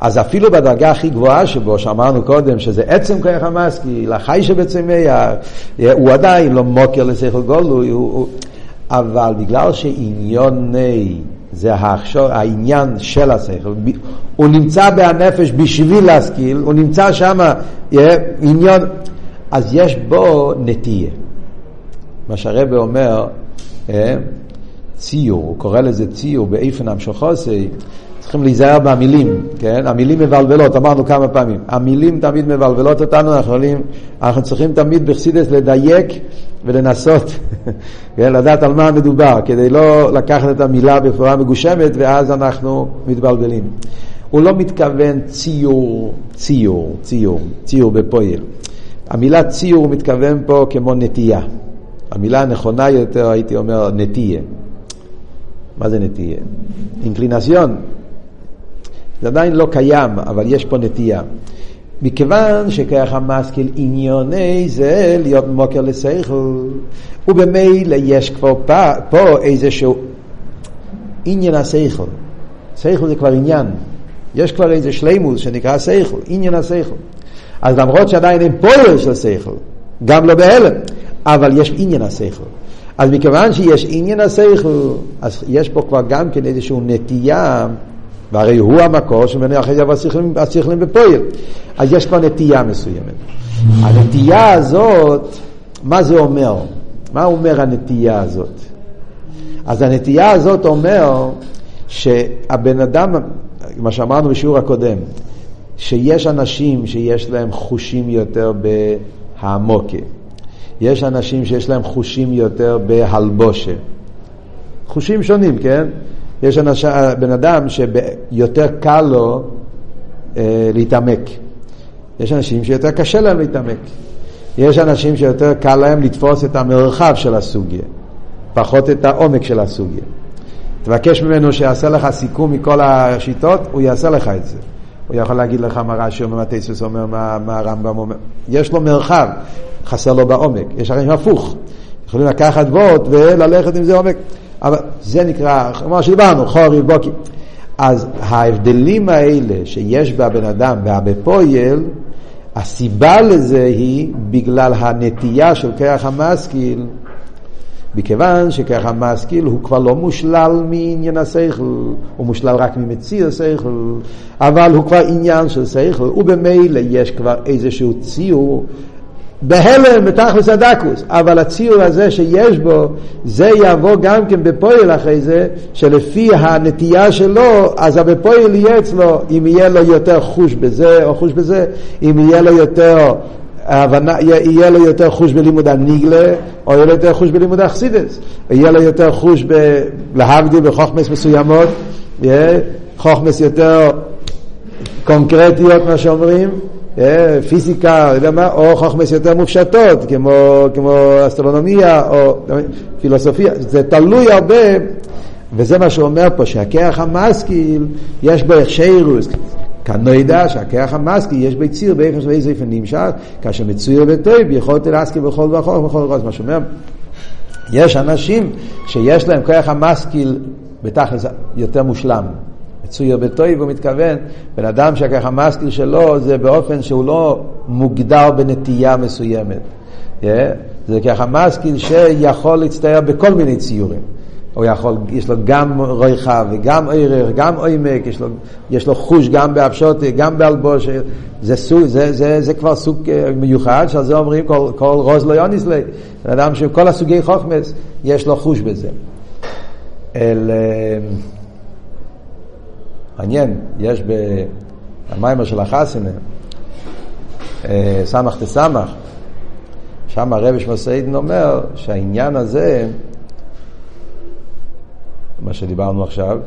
אז אפילו בדרגה הכי גבוהה שבו, שאמרנו קודם, שזה עצם כוח המשכיל, החי שבצמא, הוא עדיין לא מוקר לשכל גולוי, הוא, הוא, אבל בגלל שעניוני זה ההכשור, העניין של השכל, הוא נמצא בהנפש בשביל להשכיל, הוא נמצא שם, עניון, אז יש בו נטייה. מה שהרבא אומר, אה, ציור, הוא קורא לזה ציור באיפן המשוכוסי, צריכים להיזהר במילים, כן? המילים מבלבלות, אמרנו כמה פעמים. המילים תמיד מבלבלות אותנו, אנחנו, עולים, אנחנו צריכים תמיד בחסידס לדייק ולנסות, *laughs* כן? לדעת על מה מדובר, כדי לא לקחת את המילה בפורה מגושמת ואז אנחנו מתבלבלים. הוא לא מתכוון ציור, ציור, ציור, ציור בפועל. המילה ציור מתכוון פה כמו נטייה. המילה הנכונה יותר, הייתי אומר, נטייה. מה זה נטייה? אינקלינציון. זה עדיין לא קיים, אבל יש פה נטייה. מכיוון שככה משכיל עניוני זה להיות מוקר לשכל, ובמילא יש כבר פה, פה איזשהו עניין השכל. שכל זה כבר עניין. יש כבר איזה שלימוס שנקרא שכל, עניין השכל. אז למרות שעדיין אין פועל של שכל, גם לא בהלם, אבל יש עניין השכל. אז מכיוון שיש עניין השכל, אז יש פה כבר גם כן איזושהי נטייה והרי הוא המקור שממנו אחרי זה השכלים בפועל. אז יש כבר נטייה מסוימת. הנטייה הזאת, מה זה אומר? מה אומר הנטייה הזאת? אז הנטייה הזאת אומר שהבן אדם, מה שאמרנו בשיעור הקודם, שיש אנשים שיש להם חושים יותר בהעמוקה. יש אנשים שיש להם חושים יותר בהלבושה. חושים שונים, כן? יש אנש, בן אדם שיותר קל לו אה, להתעמק. יש אנשים שיותר קשה להם להתעמק. יש אנשים שיותר קל להם לתפוס את המרחב של הסוגיה, פחות את העומק של הסוגיה. תבקש ממנו שיעשה לך סיכום מכל השיטות, הוא יעשה לך את זה. הוא יכול להגיד לך מה רש"י אומר, מה טייסוס אומר, מה, מה הרמב"ם אומר. יש לו מרחב, חסר לו בעומק. יש הרי הפוך. יכולים לקחת וורט וללכת עם זה עומק. אבל זה נקרא, כמו שדיברנו, חורי, בוקי. אז ההבדלים האלה שיש בבן אדם והבפויל, הסיבה לזה היא בגלל הנטייה של כרך המשכיל, מכיוון שכרך המשכיל הוא כבר לא מושלל מעניין השכל, הוא מושלל רק ממציא השכל, אבל הוא כבר עניין של שכל, ובמילא יש כבר איזשהו ציור בהלם בתכלס הדקוס, אבל הציור הזה שיש בו, זה יבוא גם כן בפועל אחרי זה, שלפי הנטייה שלו, אז הבפועל יהיה אצלו, אם יהיה לו יותר חוש בזה או חוש בזה, אם יהיה לו יותר הבנה, יהיה לו יותר חוש בלימוד הניגלה, או יהיה לו יותר חוש בלימוד האכסידס, יהיה לו יותר חוש. להבדיל בחוכמס מסוימות, חוכמס יותר קונקרטיות, מה שאומרים, פיזיקה, יודע מה, או חוכמס יותר מופשטות, כמו, כמו אסטרונומיה או פילוסופיה, זה תלוי הרבה, וזה מה שאומר פה, שהכרך המשכיל, יש בו הכשרוס. לא ידע שהכרך המשכיל יש בו ציר באיפה שבאיזה איפה נמשך, כאשר מצויר וטוב, יכולת להסכים בכל וכוח ובכל רוץ, מה שאומר. יש אנשים שיש להם כרך המשכיל בתכלס יותר מושלם. מצויר בטוי, והוא מתכוון, בן אדם המשכיל שלו זה באופן שהוא לא מוגדר בנטייה מסוימת. Yeah? זה ככה משכיל שיכול להצטייר בכל מיני ציורים. הוא יכול, יש לו גם רויחה וגם ערך, גם עומק, יש לו, יש לו חוש גם באפשוטי, גם באלבוש, זה, סוג, זה, זה, זה כבר סוג אה, מיוחד, שעל זה אומרים כל, כל רוז לא יוניס לי, אדם שכל הסוגי חוכמס, יש לו חוש בזה. אל, אה, מעניין, יש המיימר של החסנה, אה, סמך תסמך, שם הרבי שמסעידן אומר שהעניין הזה, מה שדיברנו עכשיו,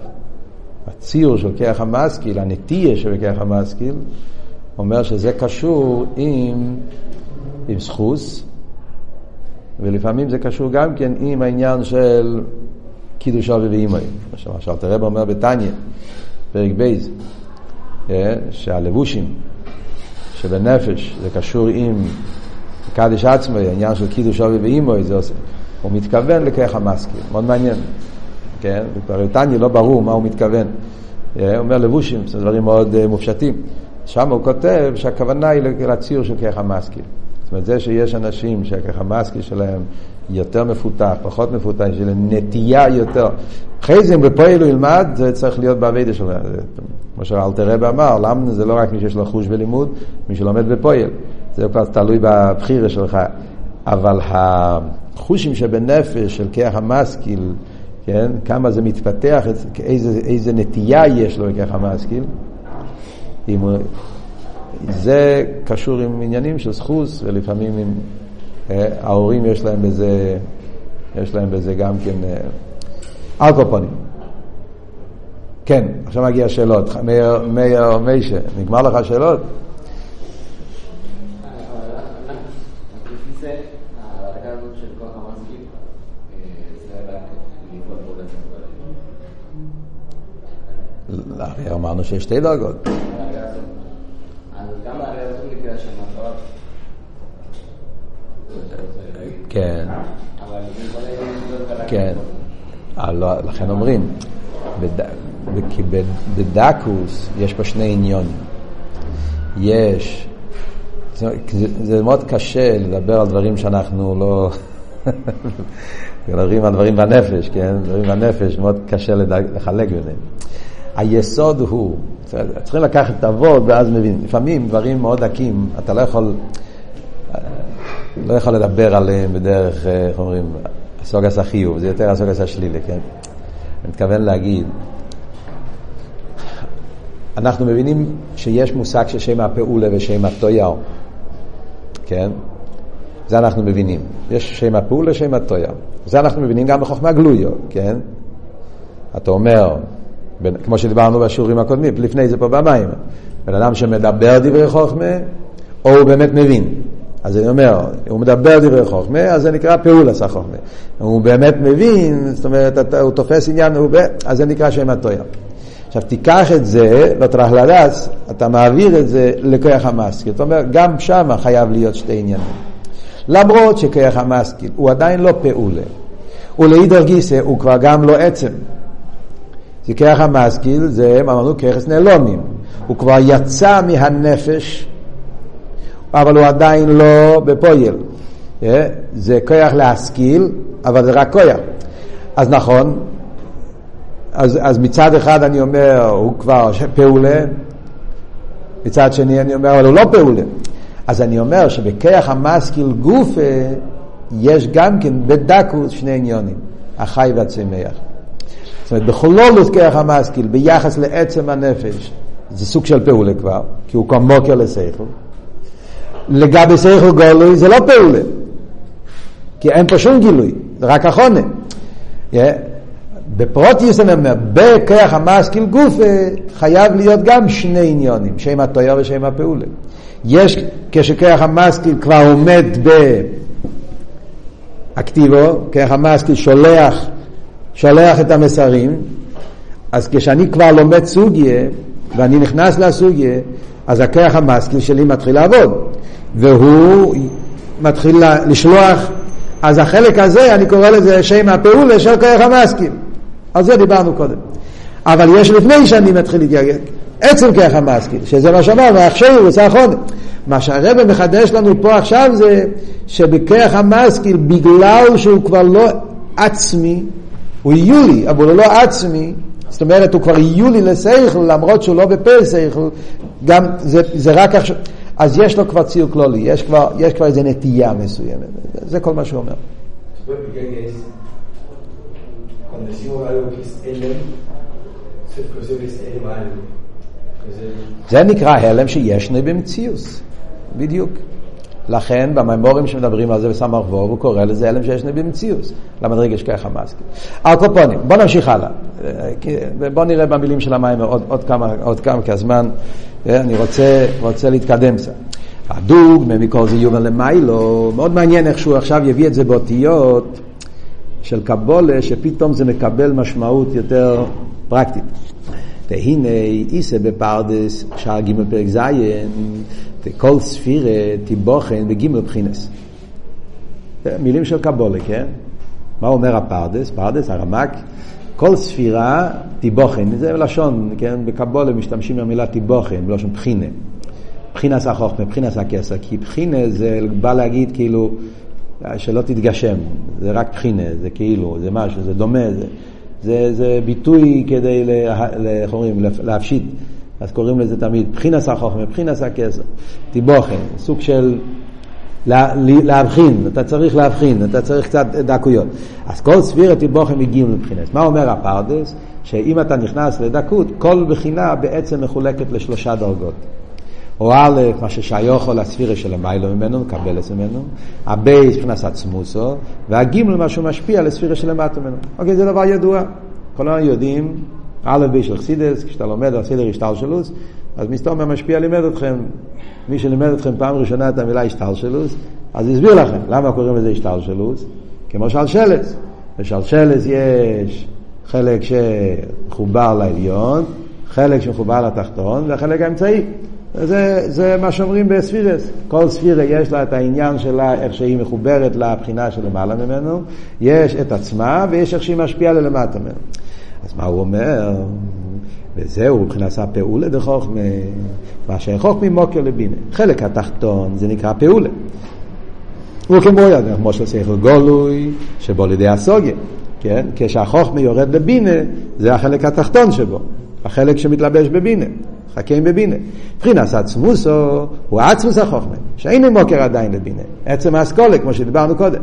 הציור של כרך המשכיל, הנטייה כרך המשכיל, אומר שזה קשור עם, עם סחוס, ולפעמים זה קשור גם כן עם העניין של קידוש אבי ואימוי. עכשיו תראה אומר בתניא, פרק בייז, אה, שהלבושים שבנפש זה קשור עם קדיש עצמו, העניין של קידוש אבי ואימוי, זה עושה. הוא מתכוון לכרך המשכיל, מאוד מעניין. כן? תניא לא ברור מה הוא מתכוון. אה, הוא אומר לבושים, זה דברים מאוד אה, מופשטים. שם הוא כותב שהכוונה היא לציור של כרך המשכיל. זאת אומרת, זה שיש אנשים שהכרך המשכיל שלהם יותר מפותח, פחות מפותח, יש להם נטייה יותר. אחרי זה אם בפועל הוא ילמד, זה צריך להיות בעבידה שלו. כמו שאלתר רבי אמר, למה זה לא רק מי שיש לו חוש ולימוד, מי שלומד בפועל. זה כבר תלוי בבחירה שלך. אבל החושים שבנפש של כרך המשכיל, כן? כמה זה מתפתח, איזה, איזה נטייה יש לו לכך המשכיל. אם הוא, זה קשור עם עניינים של סחוס, ולפעמים עם, אה, ההורים יש להם בזה, יש להם בזה גם כן אה, אלקופונים. כן, עכשיו מגיע שאלות. מאיר, מאיר מיישה, נגמר לך שאלות? הרי אמרנו שיש שתי דרגות. כן. כן. לכן אומרים, כי בדקוס יש פה שני עניונים. יש, זה מאוד קשה לדבר על דברים שאנחנו לא... *laughs* מדברים על דברים בנפש, כן? דברים בנפש, מאוד קשה לחלק ביניהם. היסוד הוא, צריכים לקחת את אבות ואז מבין. לפעמים דברים מאוד דקים, אתה לא יכול, לא יכול לדבר עליהם בדרך, איך אומרים, הסוגס החיוב, זה יותר הסוגס השלילי, כן? אני מתכוון להגיד, אנחנו מבינים שיש מושג של שם הפעולה ושם הטויאו, כן? זה אנחנו מבינים. יש שם הפעולה ושם הטויאו. זה אנחנו מבינים גם בחוכמה גלויו, כן? אתה אומר, כמו שדיברנו בשיעורים הקודמים, לפני זה פה במים. בן אדם שמדבר דברי חוכמה, או הוא באמת מבין. אז אני אומר, הוא מדבר דברי חוכמה, אז זה נקרא פעול עשה חוכמה. הוא באמת מבין, זאת אומרת, הוא תופס עניין, הוא, אז זה נקרא שם הטויה. עכשיו תיקח את זה, לטרח לדס, אתה מעביר את זה לכוח המשכיל. זאת אומרת, גם שם חייב להיות שתי עניינים. למרות שכוח המשכיל הוא עדיין לא פעולה. ולעידר גיסא הוא כבר גם לא עצם. זה כרך המשכיל, זה אמרנו כרס נעלומים. הוא כבר יצא מהנפש, אבל הוא עדיין לא בפועל. אה? זה כוח להשכיל, אבל זה רק כוח. אז נכון, אז, אז מצד אחד אני אומר, הוא כבר פעולה, מצד שני אני אומר, אבל הוא לא פעולה. אז אני אומר שבכיח המשכיל גופה יש גם כן בדקות שני עניונים, החי והצמח. זאת אומרת, בחולולוס כרך המשכיל, ביחס לעצם הנפש, זה סוג של פעולה כבר, כי הוא כמו מוקר לסייכל. לגבי סייכל גולוי זה לא פעולה, כי אין פה שום גילוי, זה רק החונה. Yeah. בפרוטיוס אני אומר, בכרך המשכיל גופה חייב להיות גם שני עניונים, שם התויר ושם הפעולה. יש, כשכרך המשכיל כבר עומד באקטיבו, כרך המשכיל שולח שולח את המסרים, אז כשאני כבר לומד סוגיה, ואני נכנס לסוגיה, אז הכרך המשכיל שלי מתחיל לעבוד, והוא מתחיל לשלוח, אז החלק הזה, אני קורא לזה שם הפעולה של כרך המשכיל. על זה דיברנו קודם. אבל יש לפני שאני מתחיל להתגלגל, עצם כרך המשכיל, שזה מה שאמרנו, עכשיו הוא עושה חודש. מה שהרבא מחדש לנו פה עכשיו זה שבכרך המשכיל, בגלל שהוא כבר לא עצמי, הוא יולי, אבל הוא לא עצמי, זאת אומרת, הוא כבר יולי לסייכל, למרות שהוא לא בפה סייכל, גם זה, זה רק עכשיו, אז יש לו כבר ציר כלולי, יש כבר, יש כבר איזו נטייה מסוימת, זה כל מה שהוא אומר. זה נקרא הלם שישנו במציאוס, בדיוק. לכן במימורים שמדברים על זה בסמ"ך ווב הוא קורא לזה הלם שישנו במציאוס, למדרגש ככה מסכים. על קופונים, בוא נמשיך הלאה. בוא נראה במילים של המים עוד, עוד כמה, עוד כמה, כי הזמן, אני רוצה, רוצה להתקדם קצת. הדוגמה מכל זה יובל למיילו, מאוד מעניין איך שהוא עכשיו יביא את זה באותיות של קבולה, שפתאום זה מקבל משמעות יותר פרקטית. והנה איסה בפרדס, שער ג' פרק ז', כל ספירה תיבוכן בג' בחינס. מילים של קבולה, כן? מה אומר הפרדס? פרדס, הרמק, כל ספירה תיבוכן, זה לשון, כן? בקבולה משתמשים במילה תיבוכן, בלשון בחינה. בחינס החוכמה, בחינס הכסר, כי בחינה זה בא להגיד כאילו שלא תתגשם, זה רק בחינה, זה כאילו, זה משהו, זה דומה, זה, זה, זה ביטוי כדי, איך אומרים, להפשיט, אז קוראים לזה תמיד בחינס החוכמה, בחינס הכסר, תיבוכן, סוג של לה, להבחין, אתה צריך להבחין, אתה צריך קצת דקויות. אז כל ספירת תיבוכן מגיעים לבחינס. מה אומר הפרדס? שאם אתה נכנס לדקות, כל בחינה בעצם מחולקת לשלושה דרגות. או א', מה ששיוכו לספירה של המעלה ממנו, מקבל את ממנו, הבייס מבחינת עצמוסו, והגימל, מה שהוא משפיע לספירה של המטה ממנו. אוקיי, זה דבר ידוע. כולנו יודעים, א', בייס של חסידס, כשאתה לומד על סדר השתלשלוס, אז מסתום משפיע לימד אתכם, מי שלימד אתכם פעם ראשונה את המילה השתלשלוס, אז הסביר לכם למה קוראים לזה השתלשלוס, כמו שלשלס. בשלשלס יש חלק שמחובר לעליון, חלק שמחובר לתחתון, והחלק האמצעי. זה, זה מה שאומרים בספירס. כל ספירה יש לה את העניין שלה, איך שהיא מחוברת לבחינה של למעלה ממנו, יש את עצמה ויש איך שהיא משפיעה ללמטה ממנו. אז מה הוא אומר? וזהו, מבחינת הפעולה דחוכמה, מה שחוכמה מוקר לבינה. חלק התחתון זה נקרא פעולה. הוא כמו יד, כמו של גולוי, שבו לידי הסוגיה, כן? כשהחוכמה יורד לבינה, זה החלק התחתון שבו, החלק שמתלבש בבינה. חכים בבינה. מבחינת עצמוסו הוא עצמוס החוכמה, שאין מוקר עדיין לבינה. עצם האסכולה, כמו שדיברנו קודם.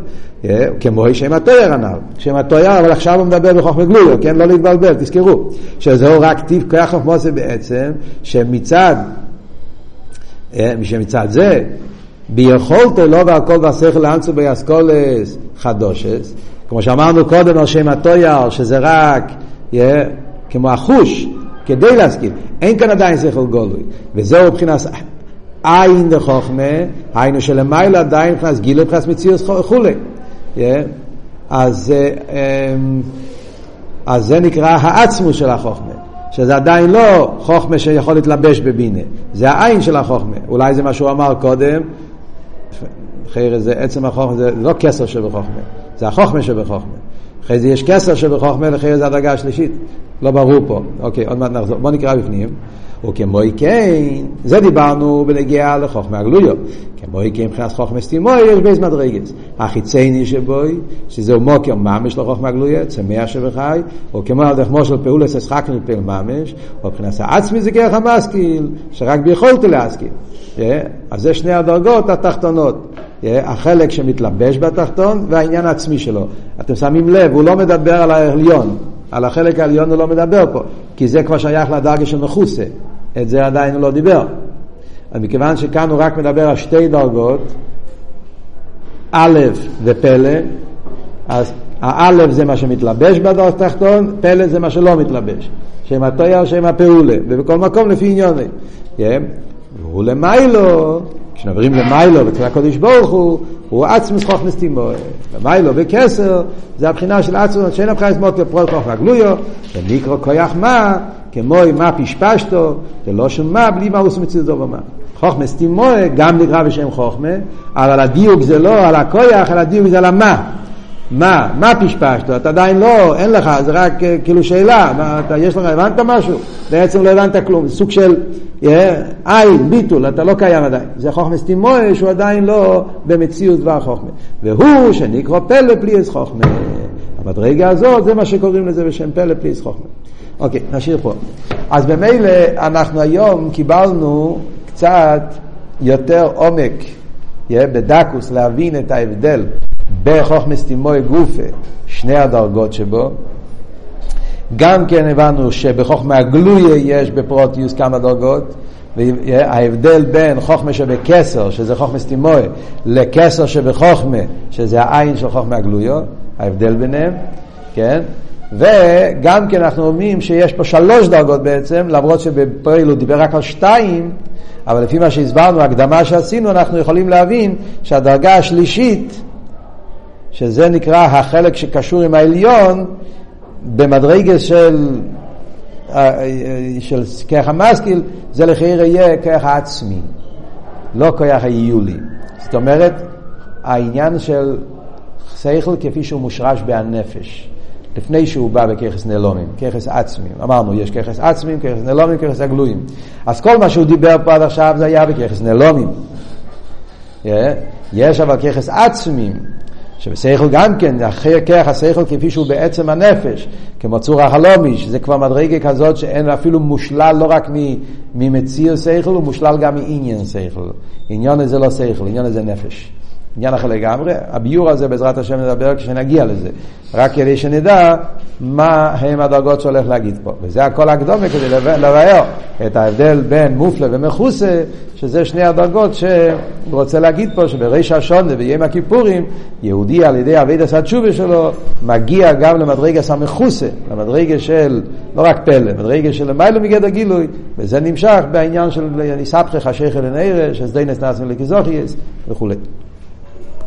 כמו שם התויר הנ"ל. שם התויר, אבל עכשיו הוא מדבר בחוכמה גלויו, כן? לא להתבלבל, תזכרו. שזהו רק טיב כוח חוכמוסה בעצם, שמצד, שמצד זה, ביכולתו לא והכל והשכל לאנצו באסכולס חדושס, כמו שאמרנו קודם על שם התויר, שזה רק, כמו החוש, כדי להשכיל. אין כאן עדיין שכל גולוי. וזהו מבחינת עין דחוכמה, היינו שלמעלה עדיין מבחינת גילה מבחינת מציאות וכולי. אז, אמ, אז זה נקרא העצמו של החוכמה. שזה עדיין לא חוכמה שיכול להתלבש בבינה, זה העין של החוכמה. אולי זה מה שהוא אמר קודם, אחרי זה עצם החוכמה, זה לא כסר שבחוכמה, זה החוכמה שבחוכמה. אחרי זה יש כסר שבחוכמה, אחרי זה הדרגה השלישית. לא ברור פה. אוקיי, עוד מעט נחזור. בוא נקרא בפנים. וכמוי כן, זה דיברנו בנגיעה לחוכמה הגלויות. כמוי כן מבחינת חוכמה סתימוי יש בייס מדרגס. החיצייני שבוי, שזהו מוקר ממש לחוכמה הגלויות, צמח שבחי, או כמו על דרך מושל פעולס אסחקנו פעיל ממש, או מבחינת העצמי זה כרך המשכיל, שרק ביכולת להשכיל. אז זה שני הדרגות התחתונות. החלק שמתלבש בתחתון והעניין העצמי שלו. אתם שמים לב, הוא לא מדבר על העליון, על החלק העליון הוא לא מדבר פה, כי זה כבר שייך לדרגה של מחוסה, את זה עדיין הוא לא דיבר. אז מכיוון שכאן הוא רק מדבר על שתי דרגות, א' ופלא, אז האלף זה מה שמתלבש בדור התחתון, פלא זה מה שלא מתלבש. שם התויר, שם הפעולה, ובכל מקום לפי עניוני. והוא למיילו, כשנעברים למיילו אצל הקודש ברוך הוא, הוא עצמוס חוכמס תימו. למיילו וכסר, זה הבחינה של עצמוס, שאין הבחינה מוקר פרול כוח רגלויו, ונקרא כויח מה, כמו מה פשפשתו, ולא שום מה, בלי מה הוא זו ומה. חוכמס תימו גם נקרא בשם חוכמה, אבל הדיוק זה לא על הכויח, אלא הדיוק זה על המה. מה, מה פשפשת? אתה עדיין לא, אין לך, זה רק uh, כאילו שאלה, מה, אתה, יש לך, הבנת משהו? בעצם לא הבנת כלום, סוג של עין, ביטול, אתה לא קיים עדיין. זה חוכמה סטימוי שהוא עדיין לא במציאות דבר חוכמה. והוא שנקרא פלא פליאס חוכמה. המדרגה הזאת, זה מה שקוראים לזה בשם פלא פליאס חוכמה. אוקיי, נשאיר פה. אז במילא אנחנו היום קיבלנו קצת יותר עומק, בדקוס, להבין את ההבדל בחוכמס תימוי גופה, שני הדרגות שבו, גם כן הבנו שבחוכמה הגלויה יש בפרוטיוס כמה דרגות, וההבדל בין חוכמה שבקסר, שזה חוכמה סטימוי, לקסר שבחוכמה, שזה העין של חוכמה הגלויו, ההבדל ביניהם, כן? וגם כן אנחנו אומרים שיש פה שלוש דרגות בעצם, למרות שבפועל הוא דיבר רק על שתיים, אבל לפי מה שהסברנו, הקדמה שעשינו, אנחנו יכולים להבין שהדרגה השלישית, שזה נקרא החלק שקשור עם העליון, במדרגה של, של כרך המשכיל, זה לחייר יהיה כרך העצמי, לא כרך היולי. זאת אומרת, העניין של שכל כפי שהוא מושרש בהנפש. לפני שהוא בא בככס נעלומים, ככס עצמים. אמרנו, יש ככס עצמים, ככס נעלומים, ככס הגלויים. אז כל מה שהוא דיבר פה עד עכשיו זה היה בככס נעלומים. Yeah. יש אבל ככס עצמים, שבשכל גם כן, כרך השכל כפי שהוא בעצם הנפש, כמו צור החלומי, שזה כבר מדרגה כזאת שאין אפילו מושלל לא רק ממציר שכל, הוא מושלל גם מעניין שכל. עניון הזה לא שכל, עניון הזה נפש. עניין אחר לגמרי, הביור הזה בעזרת השם נדבר כשנגיע לזה, רק כדי שנדע מה הם הדרגות שהולך להגיד פה. וזה הכל הקדומה כדי לבאר את ההבדל בין מופלה ומכוסה, שזה שני הדרגות שהוא רוצה להגיד פה, שבריש השונה ביום הכיפורים, יהודי על ידי אבידס התשובה שלו, מגיע גם למדרגס המכוסה, למדרגה של, לא רק פלא, מדרגה של למיילו מגדר גילוי, וזה נמשך בעניין של ניסבכך השכל לנערה, שסדי נסנסים לכיזוכייס וכולי.